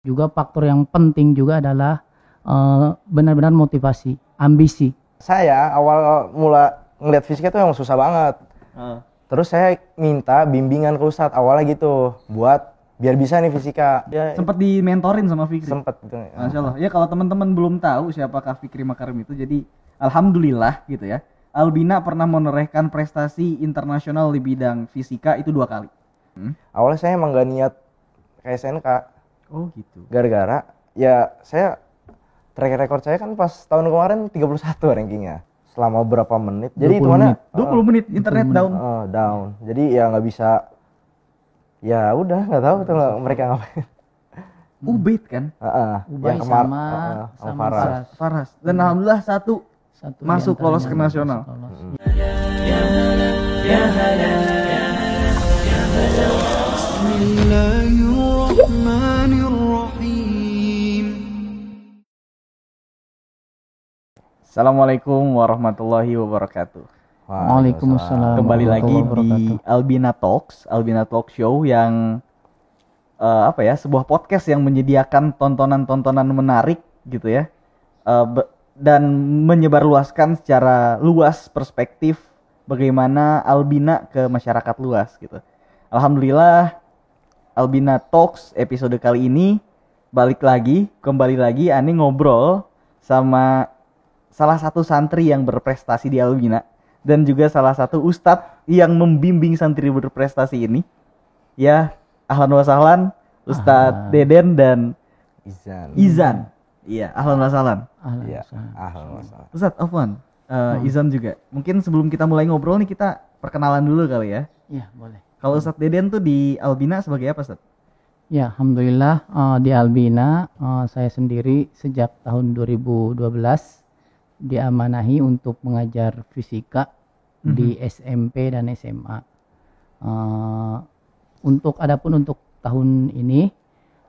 Juga faktor yang penting juga adalah eh, benar-benar motivasi, ambisi. Saya awal mula ngeliat fisika tuh emang susah banget. Ah. Terus saya minta bimbingan ke Ustadz awalnya gitu buat biar bisa nih fisika. Ya Sempat dimentorin sama Fikri. sempet gitu. Masya Allah. Ya kalau teman-teman belum tahu siapakah Fikri Makarim itu, jadi alhamdulillah gitu ya. Albina pernah menorehkan prestasi internasional di bidang fisika itu dua kali. Hmm? Awalnya saya emang gak niat ke SNK Oh gitu. Gara-gara ya saya track record saya kan pas tahun kemarin 31 rankingnya selama berapa menit. Jadi itu mana? 20 uh, menit internet 20 menit. down. Uh, down. Jadi ya nggak bisa. Ya udah nggak tahu tuh mereka ngapain. Ubit kan? Uh, uh, Ubay yang kemar sama, uh, sama Faras. Faras. Dan hmm. alhamdulillah satu, satu masuk lolos ke nasional. Lolos. Hmm. Ya, ya, ya, ya, ya. Assalamualaikum warahmatullahi wabarakatuh. Waalaikumsalam. Kembali lagi di Albina Talks, Albina Talk Show yang eh, apa ya, sebuah podcast yang menyediakan tontonan-tontonan menarik gitu ya. Be- dan menyebarluaskan secara luas perspektif bagaimana Albina ke masyarakat luas gitu. Alhamdulillah Albina Talks episode kali ini balik lagi, kembali lagi Ani ngobrol sama salah satu santri yang berprestasi di Albina dan juga salah satu ustadz yang membimbing santri berprestasi ini. Ya, ahlan wa sahlan Ustadz Ahlan. Deden dan Izan. Izan. Iya, ahlan wa sahlan. Ahlan Iya. wasahlan. Ahlan wasahlan. Ustadz Afwan, eh, Izan juga. Mungkin sebelum kita mulai ngobrol nih kita perkenalan dulu kali ya. Iya, boleh. Kalau Ustadz Deden tuh di Albina sebagai apa, Ustadz? Ya, alhamdulillah eh, di Albina eh, saya sendiri sejak tahun 2012 diamanahi untuk mengajar fisika di SMP dan SMA. Eh, untuk adapun untuk tahun ini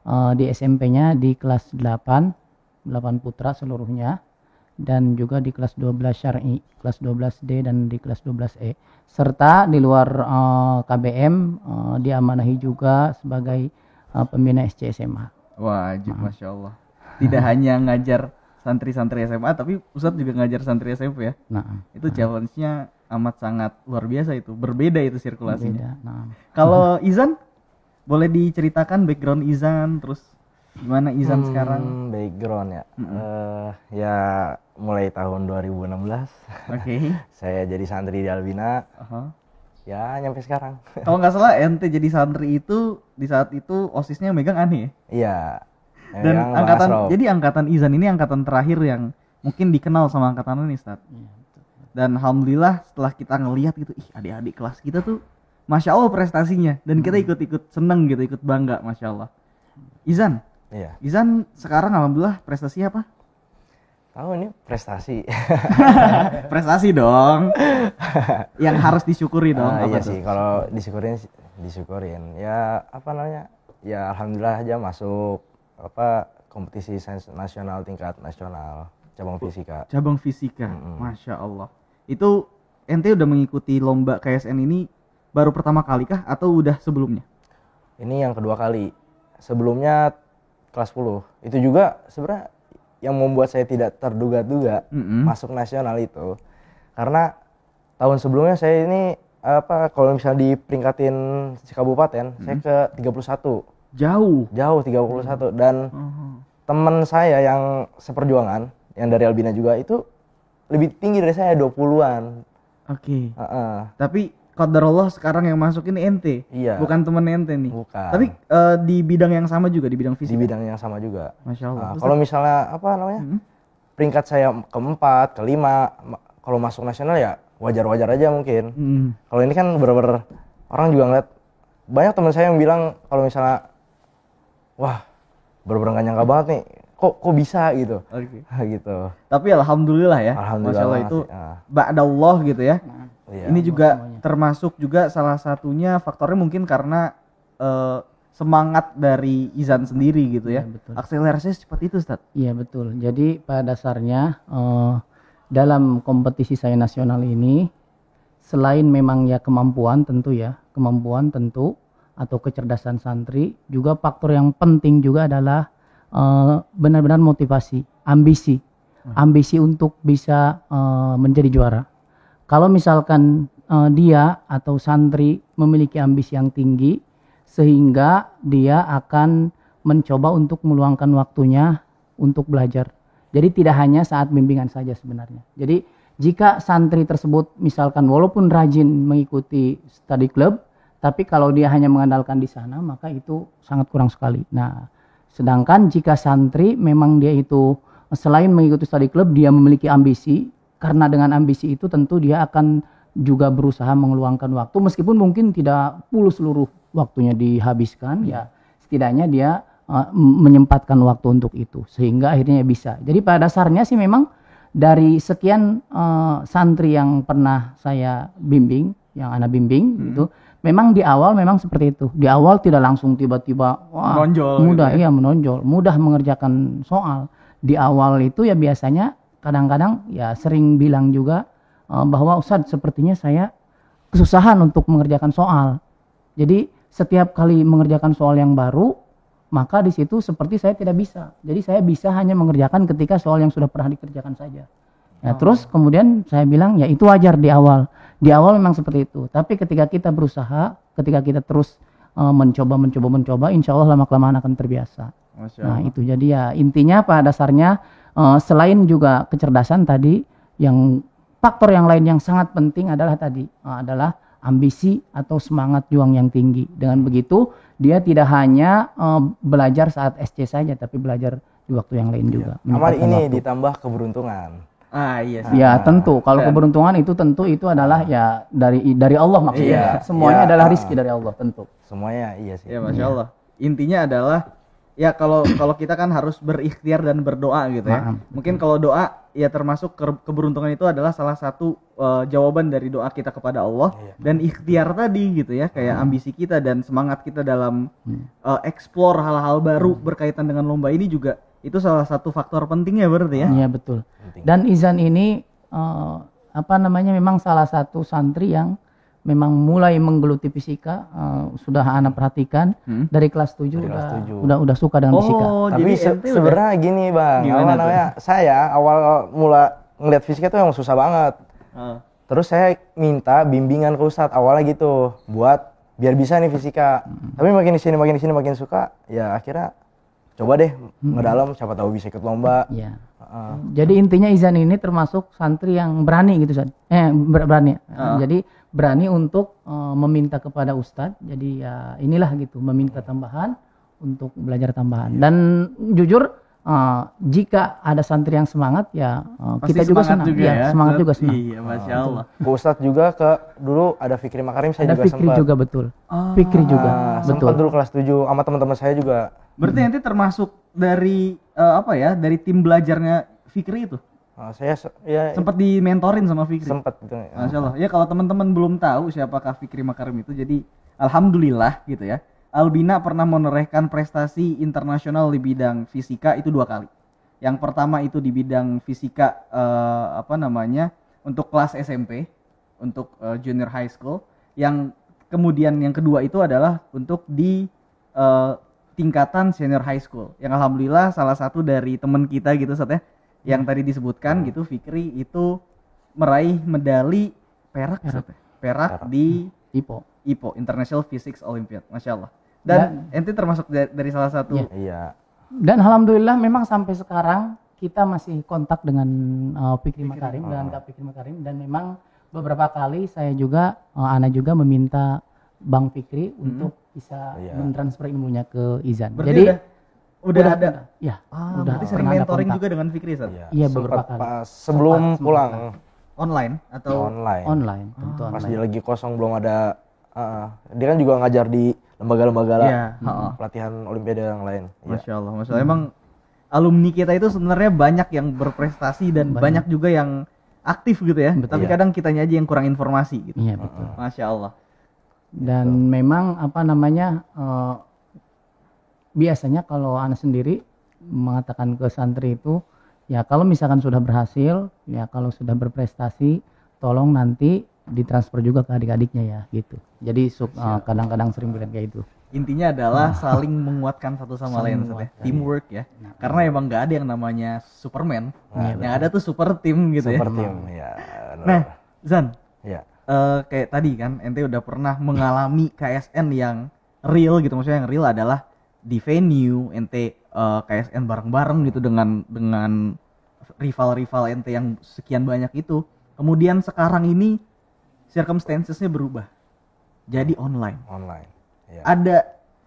eh, di SMP-nya di kelas 8, 8 putra seluruhnya dan juga di kelas 12 syar'i, kelas 12D dan di kelas 12E. Serta di luar eh, KBM eh, diamanahi juga sebagai eh, pembina SC SMA. Wajib, masya Allah. Tidak hanya ngajar santri-santri SMA, tapi Ustadz juga ngajar santri SMP ya. Nah, Itu challenge-nya amat sangat luar biasa itu. Berbeda itu sirkulasinya. beda. Nah, Kalau Izan, boleh diceritakan background Izan, terus gimana Izan sekarang? Hmm, background ya. Eh, ya mulai tahun 2016 Oke. saya jadi santri di Albina. Aha. Ya nyampe sekarang. Kalau nggak salah ente jadi santri itu di saat itu osisnya megang aneh ya. Iya. Yang Dan Bang angkatan jadi angkatan Izan ini angkatan terakhir yang mungkin dikenal sama angkatan ini, Ustaz. Dan alhamdulillah setelah kita ngelihat gitu, ih adik-adik kelas kita tuh Masya Allah prestasinya dan kita ikut-ikut seneng gitu, ikut bangga Masya Allah. Izan, Iya. Izan sekarang alhamdulillah prestasi apa? Tahu ini prestasi. prestasi dong. yang harus disyukuri dong. Ah, apa iya tuh? sih kalau disyukurin disyukurin. Ya apa namanya? Ya alhamdulillah aja masuk apa kompetisi sains nasional tingkat nasional cabang fisika. Cabang fisika, Mm-mm. masya Allah. Itu ente udah mengikuti lomba KSN ini baru pertama kali kah atau udah sebelumnya? Ini yang kedua kali. Sebelumnya kelas 10. Itu juga sebenarnya yang membuat saya tidak terduga-duga Mm-mm. masuk nasional itu karena tahun sebelumnya saya ini apa kalau misalnya diperingkatin kabupaten saya ke 31 Jauh. jauh 31 dan Oh. teman saya yang seperjuangan yang dari Albina juga itu lebih tinggi dari saya 20-an Oke. Heeh. Tapi Allah sekarang yang masuk ini ente. Iya. Bukan temen ente nih. Bukan. Tapi eh, di bidang yang sama juga di bidang di fisika. bidang yang sama juga Masya Allah. Terus kalau misalnya apa namanya Mm-mm. peringkat saya keempat kelima ma- kalau masuk nasional ya wajar-wajar aja mungkin Mm. kalau ini kan bener-bener orang juga ngeliat banyak teman saya yang bilang kalau misalnya wah bener-bener gak nyangka banget nih kok kok bisa gitu Oke. gitu Tapi alhamdulillah ya. Alhamdulillah Masya Allah itu. Ah, ba'dallah gitu ya. iya. ini juga termasuk juga salah satunya faktornya mungkin karena eh, semangat dari Izan sendiri gitu ya. Iya, betul. Akselerasinya secepat itu, Ustaz. Iya betul. Jadi pada dasarnya eh, dalam kompetisi saya nasional ini selain memang ya kemampuan tentu ya kemampuan tentu atau kecerdasan santri juga faktor yang penting juga adalah eh, benar-benar motivasi, ambisi, ambisi untuk bisa eh, menjadi juara. Kalau misalkan eh, dia atau santri memiliki ambisi yang tinggi, sehingga dia akan mencoba untuk meluangkan waktunya untuk belajar. Jadi tidak hanya saat bimbingan saja sebenarnya. Jadi jika santri tersebut misalkan walaupun rajin mengikuti study club, tapi kalau dia hanya mengandalkan di sana maka itu sangat kurang sekali. Nah, sedangkan jika santri memang dia itu selain mengikuti study club dia memiliki ambisi, karena dengan ambisi itu tentu dia akan juga berusaha mengeluangkan waktu meskipun mungkin tidak full seluruh waktunya dihabiskan ya setidaknya dia uh, menyempatkan waktu untuk itu sehingga akhirnya bisa. Jadi pada dasarnya sih memang dari sekian uh, santri yang pernah saya bimbing, yang anak bimbing gitu, memang di awal memang seperti itu. Di awal tidak langsung tiba-tiba wah Menonjol mudah gitu ya. iya menonjol, mudah mengerjakan soal. Di awal itu ya biasanya kadang-kadang ya sering bilang juga uh, bahwa Ustadz sepertinya saya kesusahan untuk mengerjakan soal. Jadi setiap kali mengerjakan soal yang baru, maka di situ seperti saya tidak bisa. Jadi saya bisa hanya mengerjakan ketika soal yang sudah pernah dikerjakan saja. Ya, terus kemudian saya bilang ya itu wajar di awal. Di awal memang seperti itu. Tapi ketika kita berusaha, ketika kita terus uh, mencoba, mencoba, mencoba, insya Allah lama kelamaan akan terbiasa. Masya Nah Allah. itu jadi ya intinya pada dasarnya eh, selain juga kecerdasan tadi, yang faktor yang lain yang sangat penting adalah tadi eh, adalah ambisi atau semangat juang yang tinggi. Dengan begitu dia tidak hanya eh, belajar saat SC saja, tapi belajar di waktu yang lain juga. Amal ini waktu. ditambah keberuntungan. Ah iya sih. Ya tentu kalau Dan- keberuntungan itu tentu itu adalah ya dari dari Allah maksudnya. Iya, Semuanya iya. adalah rizki dari Allah tentu. Semuanya iya sih. Ya masya Allah. Intinya adalah ya kalau kalau kita kan harus berikhtiar dan berdoa gitu ya. Paham. Mungkin kalau doa ya termasuk ke- keberuntungan itu adalah salah satu uh, jawaban dari doa kita kepada Allah Iya. dan ikhtiar tadi gitu ya kayak ambisi kita dan semangat kita dalam uh, explore hal-hal baru berkaitan dengan lomba ini juga itu salah satu faktor penting ya berarti ya. Iya betul. Penting. Dan Izan ini eh, apa namanya memang salah satu santri yang memang mulai menggeluti fisika eh, sudah anak perhatikan Hmm. dari kelas 7 Dari udah, kelas udah udah suka dengan fisika. Oh, Tapi jadi se- sebenarnya gini bang, Gimana namanya? Saya awal mula ngeliat fisika tuh emang susah banget. Ah. Terus saya minta bimbingan ke Ustadz awalnya gitu, buat biar bisa nih fisika. Tapi makin di sini makin di sini makin suka, ya akhirnya coba deh ngedalam, siapa tahu bisa ikut lomba. Iya. Heeh. Jadi intinya Izan ini termasuk santri yang berani gitu San. Eh ber- berani. Ah. Jadi berani untuk eh, meminta kepada ustadz. Jadi ya inilah gitu, meminta tambahan untuk belajar tambahan. Dan jujur eh, jika ada santri yang semangat ya Pasti kita juga semangat senang. juga Iya, ya. semangat juga senang. Iya, masya Allah. Ke Ustadz juga ke dulu ada Fikri Makarim saya Ada juga Fikri sempat. juga betul. Ah. Fikri juga Nah, betul. sempat dulu kelas 7 sama teman-teman saya juga. Berarti nanti termasuk dari eh, apa ya? Dari tim belajarnya Fikri itu. Nah, saya ya Sempat dimentorin sama Fikri. sempat gitu. Masya Allah. Ya kalau teman-teman belum tahu siapakah Fikri Makarim itu, jadi alhamdulillah gitu ya. Albina pernah menorehkan prestasi internasional di bidang fisika itu dua kali. Yang pertama itu di bidang fisika eh, apa namanya untuk kelas SMP, untuk eh, junior high school. Yang kemudian yang kedua itu adalah untuk di eh, tingkatan senior high school. Yang alhamdulillah salah satu dari teman kita gitu Sat, ya, yang tadi disebutkan gitu Fikri itu meraih medali perak Sat, ya? perak di Ipo. IPO International Physics Olympiad, masya Allah. Dan ente termasuk dari, dari salah satu. Iya. Iya. Dan alhamdulillah memang sampai sekarang kita masih kontak dengan uh, Fikri Makarim dengan Kak Fikri Makarim dan memang beberapa kali saya juga uh, Ana juga meminta Bang Fikri untuk bisa Iya. mentransfer ilmunya ke Izan. Berarti Jadi udah, udah ada. ya, Ah, udah berarti sering mentoring kontak. juga dengan Fikri Sat? Iya. Iya, Sempat beberapa kali. pas sebelum Sempat, sempat. pulang Online atau online. online, tentu Pas online. dia lagi kosong belum ada uh, dia kan juga ngajar di lembaga-lembaga lah. Iya, Hmm, pelatihan olimpiade yang lain. Iya. Masya Allah, Masya Allah. Emang alumni kita itu sebenarnya banyak yang berprestasi dan banyak, juga yang aktif gitu ya. Betul. Tapi Iya. kadang kitanya aja yang kurang informasi gitu. Iya, betul. Masya Allah. Dan memang apa namanya eh, biasanya kalau anak sendiri mengatakan ke santri itu ya kalau misalkan sudah berhasil ya kalau sudah berprestasi tolong nanti ditransfer juga ke adik-adiknya ya gitu. Jadi eh, kadang-kadang sering bilang kayak itu. intinya adalah saling menguatkan satu sama lain Ustaz ya. teamwork ya. Karena emang nggak ada yang namanya Superman. Yang ada tuh super team gitu super ya team ya benar. nah Zan. Ya eh, kayak tadi kan ente udah pernah mengalami KSN yang real gitu. Maksudnya yang real adalah di venue ente eh, KSN bareng-bareng gitu dengan dengan rival-rival ente yang sekian banyak itu. Kemudian sekarang ini circumstancesnya berubah. Jadi online. Online ya ada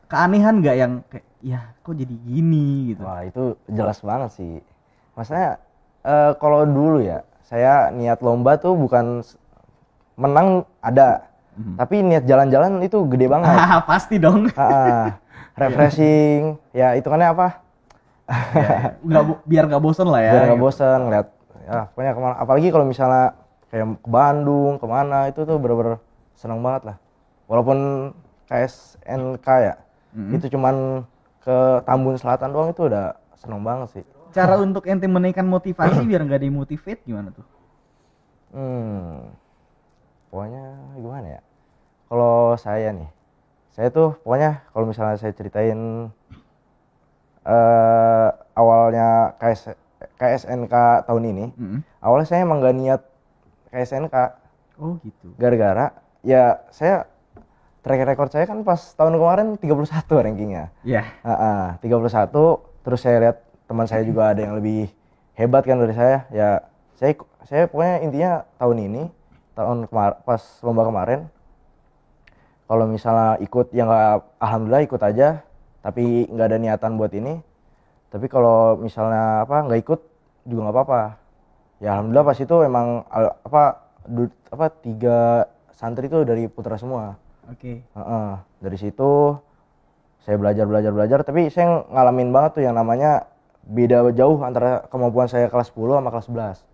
keanehan nggak yang kayak ya kok jadi gini? gitu. Wah itu jelas banget sih. Maksudnya eh, kalau dulu ya, saya niat lomba tuh bukan menang ada, tapi niat jalan-jalan itu gede banget. Pasti dong ah. refreshing, ya itu apa? nggak bo- biar nggak bosen lah ya Biar nggak bosen ngeliat, ya pokoknya ke mana. Apalagi kalau misalnya kayak ke Bandung, ke mana itu tuh bener-bener senang banget lah. Walaupun KSNK ya, itu cuman ke Tambun Selatan doang itu udah seneng banget sih. cara untuk ente menaikkan motivasi biar nggak demotivate gimana tuh Hmm, pokoknya gimana ya? Kalau saya nih, saya tuh pokoknya kalau misalnya saya ceritain eh awalnya KS, KSNK tahun ini, Mm-mm. awalnya saya emang gak niat KSNK, oh gitu gara-gara ya saya track record saya kan pas tahun kemarin 31 rankingnya. ya Ah, ah, 31 terus saya lihat teman saya juga ada yang lebih hebat kan dari saya ya saya saya pokoknya intinya tahun ini tahun kemar pas lomba kemarin. Kalau misalnya ikut ya nggak alhamdulillah ikut aja tapi nggak ada niatan buat ini. Tapi kalau misalnya apa nggak ikut juga nggak apa-apa. Ya alhamdulillah pas itu emang apa du- apa tiga santri itu dari putra semua. Oke. Heeh. dari situ saya belajar belajar belajar tapi saya ngalamin banget tuh yang namanya beda jauh antara kemampuan saya kelas 10 sama kelas 11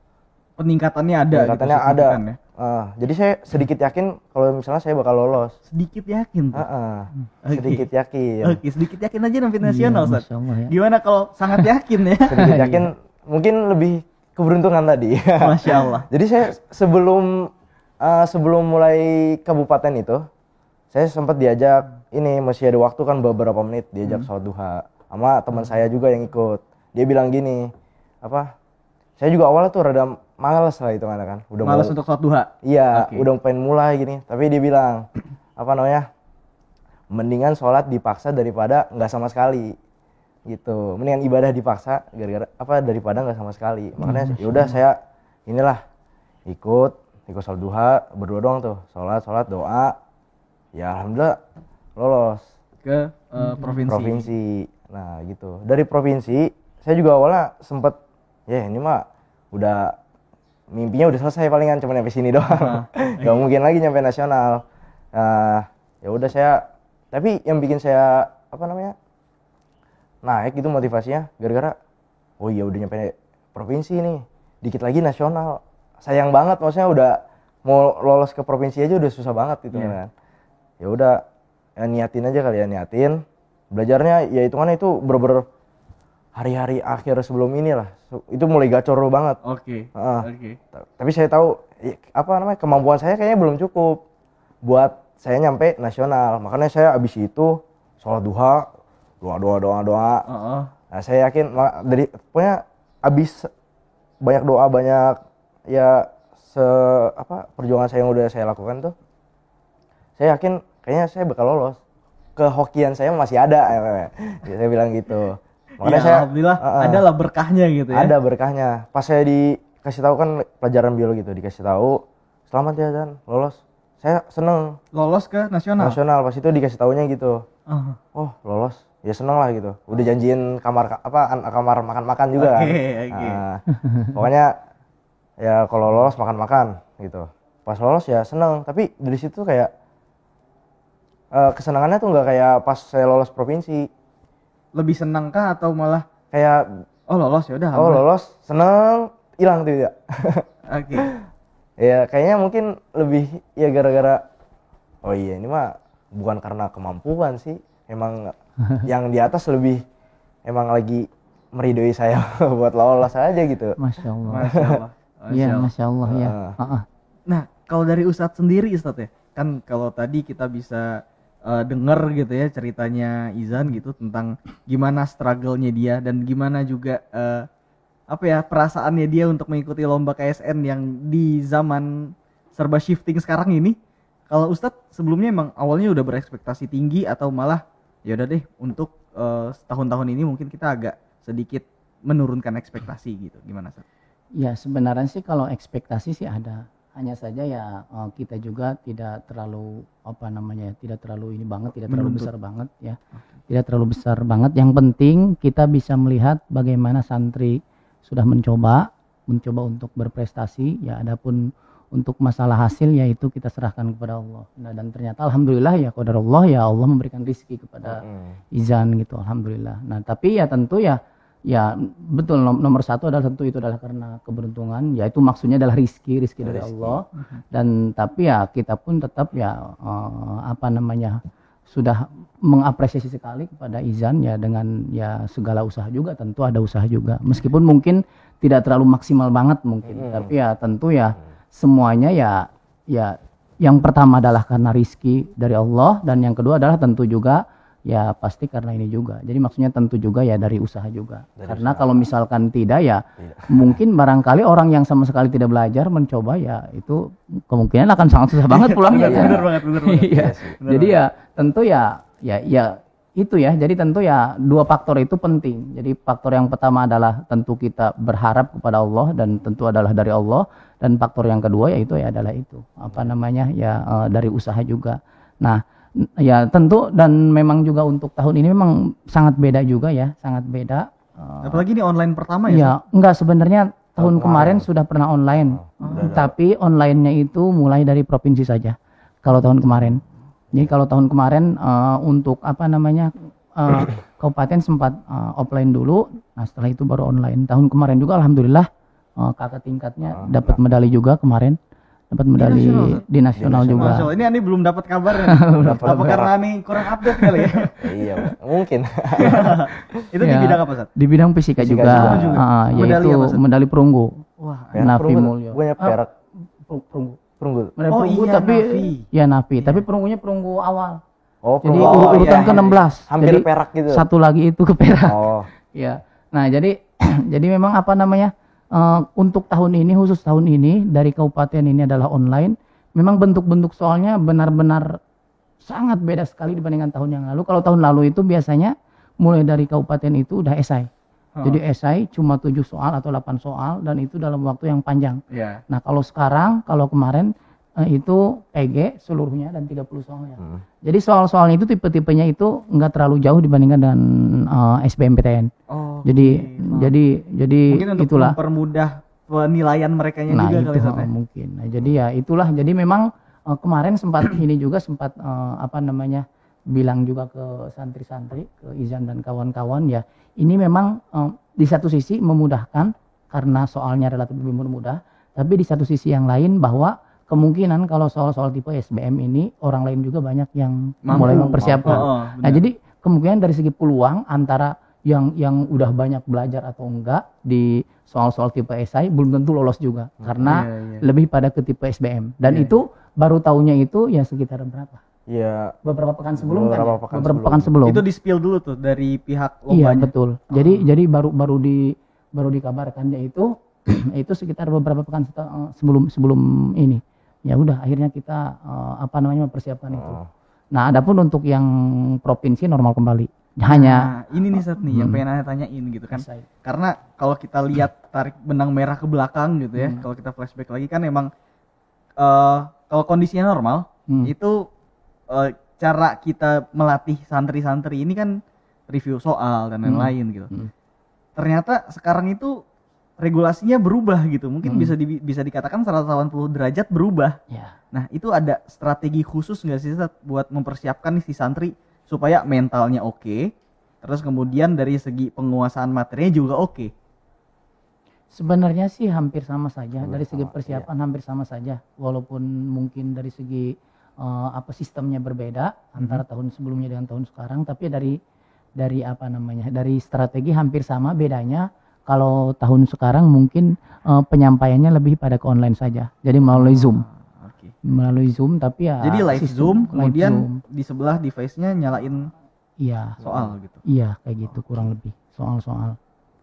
peningkatannya ada gitu, katanya ada signifikan ya. Eh, jadi saya sedikit yakin kalau misalnya saya bakal lolos sedikit yakin tuh Heeh. Oke. sedikit yakin oke sedikit yakin aja sampai nasional Iya, ya. gimana kalau sangat yakin ya sedikit yakin mungkin lebih keberuntungan tadi masya Allah Jadi saya sebelum eh, sebelum mulai kabupaten itu, saya sempat diajak ini masih ada waktu kan beberapa menit diajak sholat duha sama teman saya juga yang ikut. Dia bilang gini, apa? Saya juga awalnya tuh rada males lah itu kan, udah malas mau, untuk sholat duha? Iya, Oke. udah pengen mulai gini. Tapi dia bilang, apa namanya? Mendingan sholat dipaksa daripada nggak sama sekali. Gitu. Mendingan ibadah dipaksa gara-gara apa daripada nggak sama sekali. Makanya ya udah saya inilah ikut ikut sholat duha berdua doang tuh. Sholat sholat doa. Ya alhamdulillah lolos. Ke eh, provinsi. provinsi. Nah gitu. Dari provinsi saya juga awalnya sempet ya ini mah udah mimpinya udah selesai palingan cuma sampai sini doang. Nggak mungkin lagi nyampe nasional. Nah ya udah saya tapi yang bikin saya apa namanya naik gitu motivasinya gara-gara oh iya udah nyampe provinsi nih dikit lagi nasional. Sayang banget maksudnya udah mau lolos ke provinsi aja udah susah banget gitu Iya. kan. Ya udah ya niatin aja kali ya niatin. Belajarnya ya hitungannya itu bener-bener hari-hari akhir sebelum ini lah Su- itu mulai gacor banget. Oke Ah. oke. Ta- tapi saya tahu i- apa namanya kemampuan saya kayaknya belum cukup buat saya nyampe nasional. Makanya saya abis itu sholat duha doa doa doa doa. Heeh. nah saya yakin dari pokoknya abis banyak doa banyak ya se apa perjuangan saya yang udah saya lakukan tuh saya yakin kayaknya saya bakal lolos. Kehokian saya masih ada ya, saya bilang gitu makanya Ya, saya alhamdulillah Ah, ah. ada lah berkahnya gitu ya. Ada berkahnya. Pas saya dikasih tahu kan pelajaran biologi itu dikasih tahu selamat ya dan lolos. Saya seneng. Lolos ke nasional? Nasional pas itu dikasih taunya gitu. Ah. oh lolos. Ya seneng lah gitu. Udah janjiin kamar apa kamar makan makan juga kan. Oke, oke. Nah, pokoknya ya kalau lolos makan makan gitu. Pas lolos ya seneng tapi dari situ kayak eh, kesenangannya tuh nggak kayak pas saya lolos provinsi lebih senang kah atau malah kayak oh lolos ya udah oh lolos seneng hilang tuh ya oke ya kayaknya mungkin lebih ya gara-gara oh iya ini mah bukan karena kemampuan sih emang yang di atas lebih emang lagi meridoi saya buat lolos aja gitu Masya Allah. masya Allah Masya Iya, Allah. Masya Allah ya. Ah. Ah, ah. Nah, kalau dari Ustadz sendiri Ustadz ya, kan kalau tadi kita bisa eh, denger gitu ya ceritanya Izan gitu tentang gimana struggle-nya dia dan gimana juga eh, apa ya perasaannya dia untuk mengikuti lomba KSN yang di zaman serba shifting sekarang ini. Kalau Ustadz sebelumnya emang awalnya udah berekspektasi tinggi atau malah ya udah deh untuk eh, setahun-tahun ini mungkin kita agak sedikit menurunkan ekspektasi gitu. Gimana Ustadz? Ya sebenarnya sih kalau ekspektasi sih ada. Hanya saja ya eh, kita juga tidak terlalu apa namanya ya, tidak terlalu ini banget, tidak terlalu Menuntut. besar banget ya. Tidak terlalu besar banget. Yang penting kita bisa melihat bagaimana santri sudah mencoba, mencoba untuk berprestasi. Ya adapun untuk masalah hasil yaitu kita serahkan kepada Allah. Nah, dan ternyata alhamdulillah ya kepada Allah ya Allah memberikan rizki kepada izan gitu alhamdulillah nah tapi ya tentu ya ya betul. Nom- nomor satu adalah tentu itu adalah karena keberuntungan. Yaitu maksudnya adalah rizki rizki dari Rizki. Allah. Dan tapi ya kita pun tetap ya eh, apa namanya sudah mengapresiasi sekali kepada izan ya dengan ya segala usaha juga. Tentu ada usaha juga. Meskipun mungkin tidak terlalu maksimal banget mungkin. Mm. tapi ya tentu ya semuanya ya ya yang pertama adalah karena rizki dari Allah. Dan yang kedua adalah tentu juga ya pasti karena ini juga. Jadi maksudnya tentu juga ya dari usaha juga. Dari karena usaha. kalau misalkan tidak ya Tidak. mungkin barangkali orang yang sama sekali tidak belajar mencoba ya itu kemungkinan akan sangat susah banget pulangnya. Bener, kan bener banget, bener banget. Iya. Iya jadi ya tentu ya ya ya itu ya. Jadi tentu ya dua faktor itu penting. Jadi faktor yang pertama adalah tentu kita berharap kepada Allah dan tentu adalah dari Allah. Dan faktor yang kedua yaitu ya adalah itu. Apa namanya? Ya eh, dari usaha juga. Nah ya tentu dan memang juga untuk tahun ini memang sangat beda juga ya sangat beda. Eh, Apalagi ini online pertama ya. ya enggak sebenarnya tahun kemarin. kemarin sudah pernah online. Oh, tapi online-nya itu mulai dari provinsi saja kalau tahun kemarin. Jadi kalau tahun kemarin eh, untuk apa namanya eh, kabupaten sempat eh, offline dulu. Nah setelah itu baru online. Tahun kemarin juga alhamdulillah eh, kakak tingkatnya dapat medali juga kemarin dapat medali nasional, Ustaz? di nasional Di juga Allah, ini Ani belum dapat kabar ya. Dapat Apa kabar. karena Ani kurang update kali ya? Ya, iya, mungkin. Itu di Ya. bidang apa, Sat? di bidang fisika, Fisika juga, juga. Ah, Medali yaitu apa, Ustaz? medali perunggu Wah, Perak, Nafi perunggu. Mulyo. Bukannya Ah, perak, per- perunggu perunggu. medali Oh, perunggu iya, tapi Nafi. ya nafi tapi perunggunya perunggu awal Oh, jadi perunggu. ur- Oh, urutan iya, ke 16 Hampir jadi perak gitu. satu lagi itu ke perak Oh, ya nah jadi jadi memang apa namanya eh, untuk tahun ini khusus tahun ini dari kabupaten ini adalah online memang bentuk-bentuk soalnya benar-benar sangat beda sekali dibandingkan tahun yang lalu kalau tahun lalu itu biasanya mulai dari kabupaten itu udah esai Oh. jadi esai cuma 7 soal atau 8 soal dan itu dalam waktu yang panjang Iya. Nah kalau sekarang, kalau kemarin itu PG seluruhnya dan 30 soalnya. Hmm. Jadi soal-soalnya itu tipe-tipenya itu nggak terlalu jauh dibandingkan dengan eh, SBMPTN. Oh. Jadi oke, jadi jadi mungkin untuk itulah. mempermudah penilaian mereka Nah juga itu kali Sat, ya? eh, mungkin. Nah, jadi ya itulah. Jadi memang eh, kemarin sempat ini juga sempat eh, apa namanya bilang juga ke santri-santri, ke Izan dan kawan-kawan ya. Ini memang eh, di satu sisi memudahkan karena soalnya relatif lebih mudah, tapi di satu sisi yang lain bahwa kemungkinan kalau soal-soal tipe SBM ini orang lain juga banyak yang Mampu, mulai mempersiapkan. Oh, oh, Nah, jadi kemungkinan dari segi peluang antara yang yang udah banyak belajar atau enggak di soal-soal tipe esai belum tentu lolos juga karena Iya, iya. lebih pada ke tipe SBM dan Iya, itu baru tahunya itu ya sekitar berapa? Iya, Beberapa pekan sebelum kan? Beberapa ya? pekan Beberapa sebelum. pekan sebelum. itu di spill dulu tuh dari pihak iya lombanya. betul. Jadi jadi baru baru di baru dikabarkannya itu itu sekitar beberapa pekan eh, sebelum sebelum ini. Ya udah akhirnya kita eh, apa namanya mempersiapkan itu. Oh. Nah, adapun untuk yang provinsi normal kembali. Hanya Nah, ini nih Sat nih yang Hmm. pengen Anda tanyain gitu kan. esai. Karena kalau kita lihat tarik benang merah ke belakang gitu ya, Hmm. kalau kita flashback lagi kan emang eh kalau kondisinya normal Hmm. itu eh, cara kita melatih santri-santri ini kan review soal dan Hmm. lain-lain gitu. Hmm. Ternyata sekarang itu regulasinya berubah gitu. Mungkin Hmm. bisa di- bisa dikatakan 180 derajat berubah. Ya. Nah, itu ada strategi khusus nggak sih Sat, buat mempersiapkan nih si santri supaya mentalnya oke, terus kemudian dari segi penguasaan materinya juga oke. Sebenarnya sih hampir sama saja dari segi sama, persiapan hampir sama saja walaupun mungkin dari segi eh, apa sistemnya berbeda antara tahun sebelumnya dengan tahun sekarang tapi dari dari apa namanya dari strategi hampir sama bedanya kalau tahun sekarang mungkin eh, penyampaiannya lebih pada ke online saja jadi melalui Zoom Ah, Oke. melalui Zoom tapi ya Jadi live sistem Zoom, live kemudian Zoom. di sebelah device-nya nyalain iya soal gitu. iya kayak gitu kurang lebih soal-soal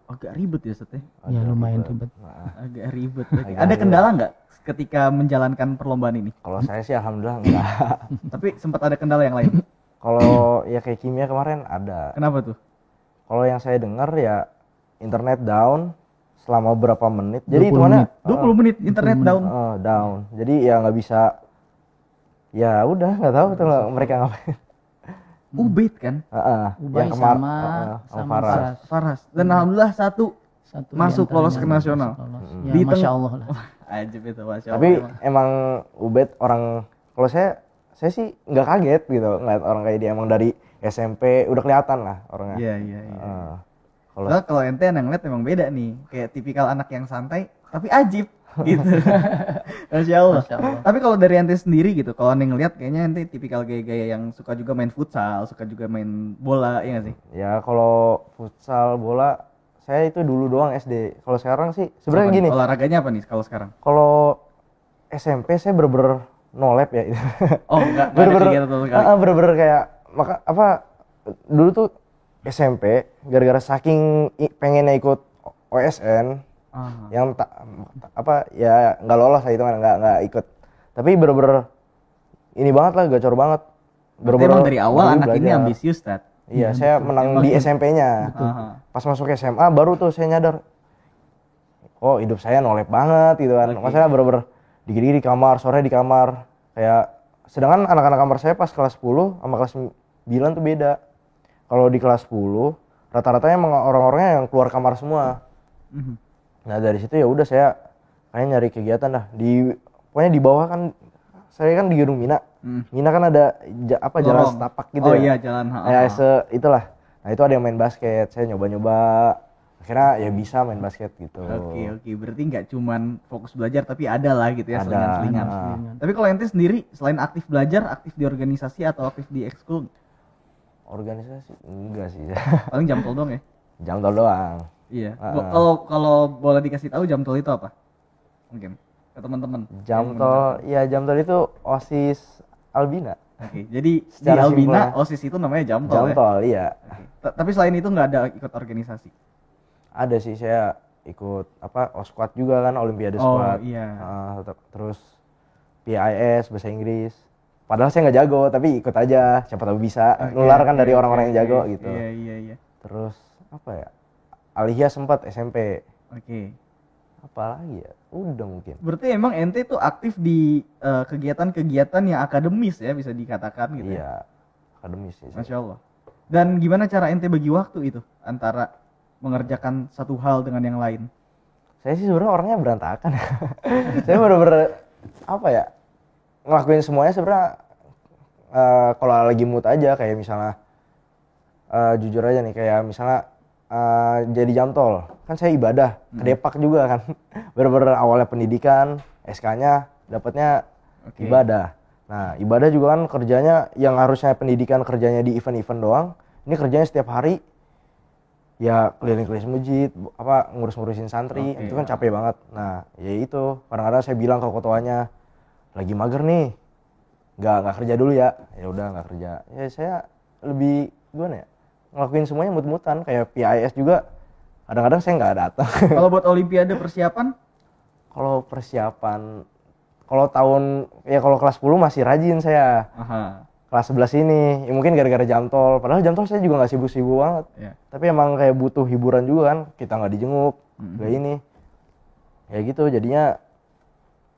Agak ribet ya Set ya? ya Agak lumayan ribet. ribet Nah, Agak ribet. Agak Ada ribet. kendala nggak ketika menjalankan perlombaan ini? kalau saya sih alhamdulillah enggak. Tapi sempat ada kendala yang lain. kalau ya kayak kimia kemarin ada. Kenapa tuh? Kalau yang saya dengar ya internet down selama berapa menit. Jadi 20 hitungannya menit. 20 menit internet down. eh, down. Jadi ya nggak bisa. Ya udah nggak tahu tuh lah mereka ngapain. Ubed kan? Heeh, Ubay yang kemar- sama heeh, sama. Faras. Faras. Dan alhamdulillah satu Satu Masuk lolos ke nasional. lolos. Mm. Ya, Di masya Allah lah. Ajib itu Masya Tapi Allah, emang. emang Ubed orang kalau saya saya sih nggak kaget gitu ngeliat orang kayak dia emang dari SMP udah kelihatan lah orangnya. Iya iya iya. Kalau kalau ente yang ngeliat emang beda nih. Kayak tipikal anak yang santai tapi ajib gitu. Masya Allah. Masya Allah. Tapi kalau dari ente sendiri gitu, kalau ente ngeliat kayaknya ente tipikal gaya-gaya yang suka juga main futsal, suka juga main bola, iya gak sih? ya kalau futsal bola saya itu dulu doang SD. Kalau sekarang sih sebenarnya gini. nih? Olahraganya apa nih kalau sekarang? Kalau SMP saya bener-bener no lab ya. Oh enggak, bener-bener bener-bener kayak maka apa dulu tuh SMP gara-gara saking pengennya ikut OSN Ah. yang tak apa ya nggak lolos lah itu kan nggak nggak ikut. Tapi bener-bener ini banget lah gacor banget. Emang dari awal anak ini belajar. ambisius, Tat. iya saya menang di SMP-nya Aha. pas masuk SMA baru tuh saya nyadar oh hidup saya nolep banget gitu kan. Maksudnya bener-bener dikit-dikit di kamar sore di kamar. Kayak sedangkan anak-anak kamar saya pas kelas 10 sama kelas 9 tuh beda kalau di kelas 10 rata-ratanya emang orang-orangnya yang keluar kamar semua Mhm. nah dari situ ya udah saya kayak nyari kegiatan dah di pokoknya di bawah kan saya kan di gedung Mina Hmm. Mina kan ada ja- apa jalan Lorong. setapak gitu oh ya iya, jalan. ha, ya se itulah nah itu ada yang main basket saya nyoba-nyoba akhirnya ya bisa main basket gitu Oke oke, berarti nggak cuman fokus belajar tapi ada lah gitu ya Ada, selingan-selingan. ah. Tapi kalau ente sendiri selain aktif belajar, aktif di organisasi atau aktif di ekskul, organisasi enggak sih paling jam tol dong ya. jam tol doang Iya. Ah, Bo- ah. Kalau kalau boleh dikasih tahu jam tol itu apa? Mungkin ke teman-teman. jam tol ya jam tol itu osis albina Oke, jadi di Albina simpelnya. OSIS itu namanya jam tol jam ya. tol iya. Ta- Tapi selain itu nggak ada ikut organisasi. ada sih saya ikut apa osquad juga kan olimpiade Oh, squad iya. Ter- terus PIS bahasa Inggris padahal saya nggak jago tapi ikut aja siapa tahu bisa Oke, nular kan dari orang-orang yang jago gitu Iya iya iya. terus apa ya Alihya sempat SMP Oke. apa lagi ya udah mungkin Berarti emang ente itu aktif di eh, kegiatan-kegiatan yang akademis ya bisa dikatakan gitu. ya? iya akademis sih saya. Masya Allah. Dan gimana cara ente bagi waktu itu antara mengerjakan satu hal dengan yang lain? saya sih sebenarnya orangnya berantakan saya bener-bener apa ya ngelakuin semuanya sebenarnya eh, kalau lagi mood aja kayak misalnya eh, jujur aja nih kayak misalnya eh, jadi jam tol kan saya ibadah ke Depak juga kan bener-bener awalnya pendidikan SK-nya dapatnya Oke. ibadah nah ibadah juga kan kerjanya yang harusnya pendidikan kerjanya di event-event doang ini kerjanya setiap hari ya keliling-keliling masjid apa ngurus-ngurusin santri Oke, itu kan ya. capek banget nah ya itu kadang-kadang saya bilang ke ketuanya lagi mager nih. Nggak nggak kerja dulu ya. Ya udah nggak kerja. Ya saya lebih gimana ya ngelakuin semuanya mut-mutan. Kayak PIS juga kadang-kadang saya nggak datang. Kalau buat olimpiade persiapan? kalau persiapan kalau tahun ya kalau kelas 10 masih rajin saya. Aha. kelas 11 ini ya mungkin gara-gara jam tol. Padahal jam tol saya juga nggak sibuk-sibuk banget. Ya. tapi emang kayak butuh hiburan juga kan kita nggak dijenguk Mm-mm. nggak ini. Ya gitu jadinya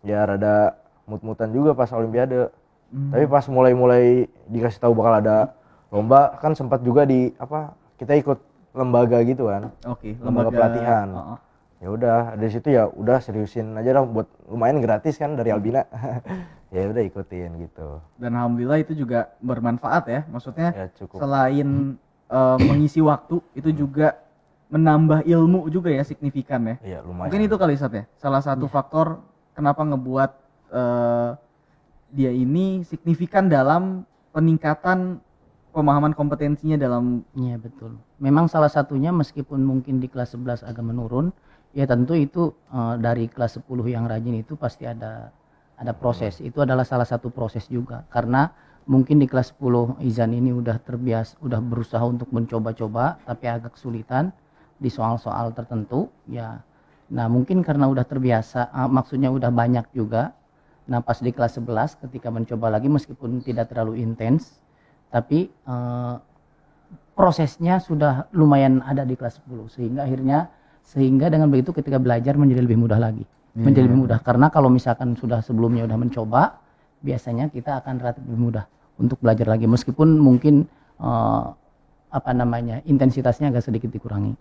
ya rada mut-mutan juga pas olimpiade Hmm. tapi pas mulai-mulai dikasih tahu bakal ada lomba kan sempat juga di apa kita ikut lembaga gitu kan Oke, lembaga pelatihan. Oh, oh. ya udah dari situ ya udah seriusin aja dong buat lumayan gratis kan dari Albina ya udah ikutin gitu Dan alhamdulillah itu juga bermanfaat ya. Maksudnya ya cukup selain eh, mengisi waktu itu juga menambah ilmu juga ya signifikan ya. ya lumayan Mungkin itu kali Sat ya. Salah satu faktor kenapa ngebuat eh, dia ini signifikan dalam peningkatan pemahaman kompetensinya dalam Iya betul. Memang salah satunya meskipun mungkin di kelas 11 agak menurun, ya tentu itu eh, dari kelas 10 yang rajin itu pasti ada ada proses. Itu adalah salah satu proses juga karena mungkin di kelas 10 Izan ini udah terbiasa, udah berusaha untuk mencoba-coba tapi agak kesulitan di soal-soal tertentu ya. Nah, mungkin karena udah terbiasa, ah, maksudnya udah banyak juga. Nah, pas di kelas 11 ketika mencoba lagi meskipun tidak terlalu intens, tapi eh, prosesnya sudah lumayan ada di kelas 10 sehingga akhirnya sehingga dengan begitu ketika belajar menjadi lebih mudah lagi. Menjadi lebih mudah karena kalau misalkan sudah sebelumnya udah mencoba, biasanya kita akan relatif lebih mudah untuk belajar lagi meskipun mungkin eh, apa namanya intensitasnya agak sedikit dikurangi.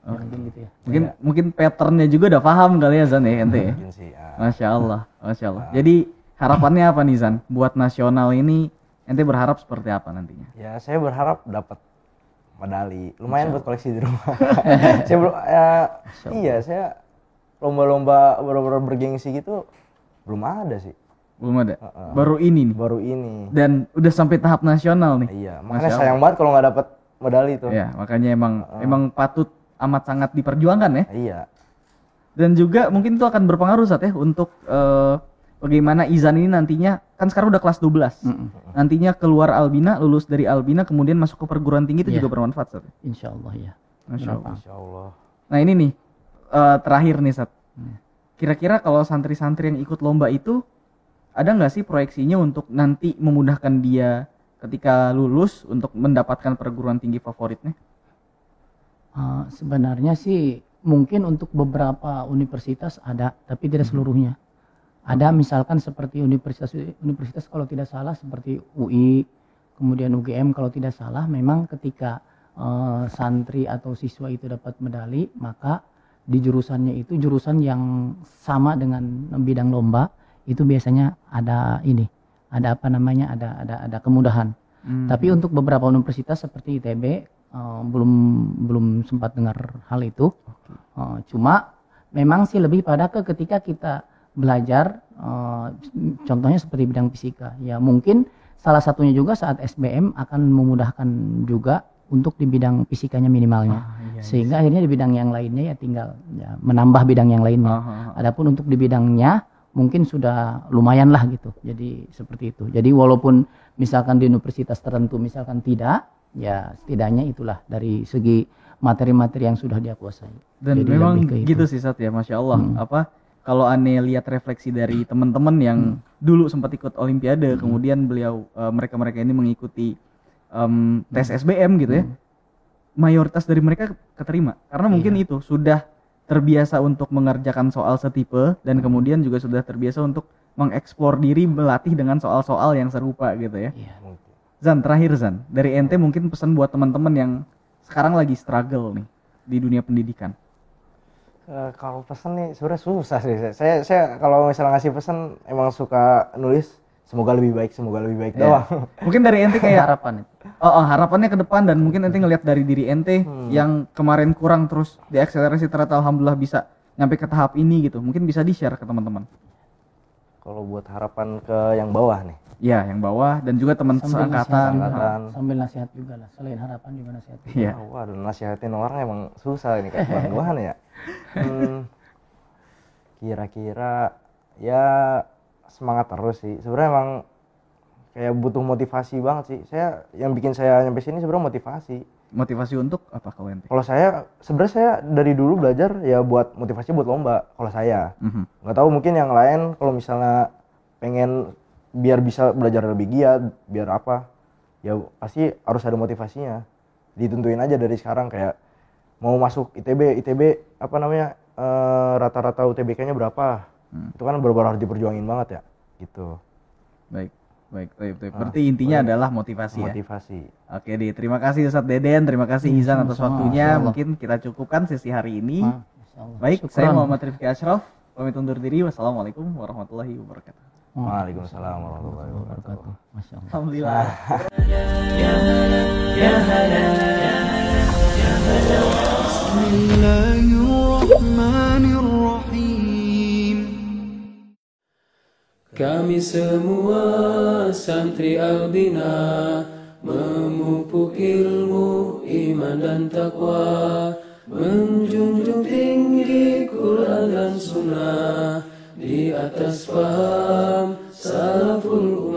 Ya, mungkin gitu ya. Mungkin mungkin patternnya juga udah paham kali ya Zan ya ente. ya? Mungkin sih. ah. Masya Allah, Masya Allah. Jadi harapannya apa nih Zan? Buat nasional ini ente berharap seperti apa nantinya? Ya saya berharap dapat medali. Lumayan buat koleksi di rumah. saya belum ya, iya saya lomba-lomba benar-benar bergengsi gitu belum ada sih. Belum ada. Baru ini nih. Baru ini. Dan udah sampai tahap nasional nih. Iya, makanya sayang banget kalau nggak dapat medali itu. Ya, makanya emang emang patut amat sangat diperjuangkan ya. Iya. Dan juga mungkin itu akan berpengaruh saat ya untuk eh, bagaimana Izan ini nantinya kan sekarang udah kelas 12. Nantinya keluar Albina, lulus dari Albina kemudian masuk ke perguruan tinggi itu Iya. juga bermanfaat Sat. ya? Insya Allah ya. Masya Allah. Insya Allah. Nah ini nih eh, terakhir nih Sat. Kira-kira kalau santri-santri yang ikut lomba itu ada nggak sih proyeksinya untuk nanti memudahkan dia ketika lulus untuk mendapatkan perguruan tinggi favoritnya? Eh, sebenarnya sih mungkin untuk beberapa universitas ada, tapi tidak seluruhnya. Ada misalkan seperti universitas universitas kalau tidak salah seperti UI, kemudian UGM kalau tidak salah memang ketika eh, santri atau siswa itu dapat medali, maka di jurusannya itu jurusan yang sama dengan bidang lomba itu biasanya ada ini, ada apa namanya, ada ada ada kemudahan. Tapi untuk beberapa universitas seperti ITB eh, belum belum sempat dengar hal itu. Eh, cuma memang sih lebih pada ke ketika kita belajar, eh, contohnya seperti bidang fisika. Ya mungkin salah satunya juga saat SBM akan memudahkan juga untuk di bidang fisikanya minimalnya. Sehingga akhirnya di bidang yang lainnya ya tinggal ya, menambah bidang yang lainnya. Adapun untuk di bidangnya mungkin sudah lumayan lah gitu. Jadi seperti itu. Jadi walaupun misalkan di universitas tertentu misalkan tidak, ya setidaknya itulah dari segi materi-materi yang sudah dia kuasai. Dan Jadi memang gitu sih Sat ya, masya Allah. Apa kalau aneh lihat refleksi dari teman-teman yang dulu sempat ikut Olimpiade, kemudian beliau eh, mereka-mereka ini mengikuti em, tes SBM gitu ya, mayoritas dari mereka keterima. Karena mungkin itu sudah terbiasa untuk mengerjakan soal setipe dan kemudian juga sudah terbiasa untuk mengeksplor diri melatih dengan soal-soal yang serupa gitu ya. Iya. Zan terakhir Zan dari ente mungkin pesan buat teman-teman yang sekarang lagi struggle nih di dunia pendidikan. Eh, kalau pesan nih sebenarnya susah sih. Saya, saya, saya kalau misalnya ngasih pesan emang suka nulis semoga lebih baik, semoga lebih baik doang. Mungkin dari ente kayak harapan oh, oh, harapannya ke depan dan mungkin ente ngelihat dari diri ente yang kemarin kurang terus diakselerasi ternyata alhamdulillah bisa nyampe ke tahap ini gitu. Mungkin bisa di-share ke teman-teman. Kalau buat harapan ke yang bawah nih. Ya, yang bawah dan juga teman seangkatan. sambil nasihat juga lah. Selain harapan juga nasihat. Iya. Oh, waduh, nasihatin orang emang susah ini kayak bang Gohan ya. Hmm, kira-kira ya semangat terus sih. Sebenarnya emang kayak butuh motivasi banget sih. Saya yang bikin saya nyampe sini sebenarnya motivasi. Motivasi untuk apa kalau ente? Kalau saya sebenarnya saya dari dulu belajar ya buat motivasi buat lomba. Kalau saya Mhm. nggak tahu mungkin yang lain kalau misalnya pengen biar bisa belajar lebih giat, biar apa? Ya pasti harus ada motivasinya. Ditentuin aja dari sekarang kayak mau masuk ITB, ITB apa namanya eh, rata-rata UTBK-nya berapa? Itu kan benar-benar harus diperjuangin banget ya, gitu. Baik. Baik, baik, baik. Ah, Berarti intinya baik. adalah motivasi, motivasi. ya. Motivasi. Oke, Di. Terima kasih Ustaz Deden, terima kasih hmm, Izan atas waktunya. Mungkin kita cukupkan sesi hari ini. Ah, baik, Syukran. saya Muhammad Rifki Ashraf. Pamit undur diri. Wassalamualaikum warahmatullahi wabarakatuh. Ah. Waalaikumsalam warahmatullahi wabarakatuh. Masya Alhamdulillah. Kami semua santri Albina memupuk ilmu, iman dan takwa, menjunjung tinggi Quran dan Sunnah, di atas paham salaful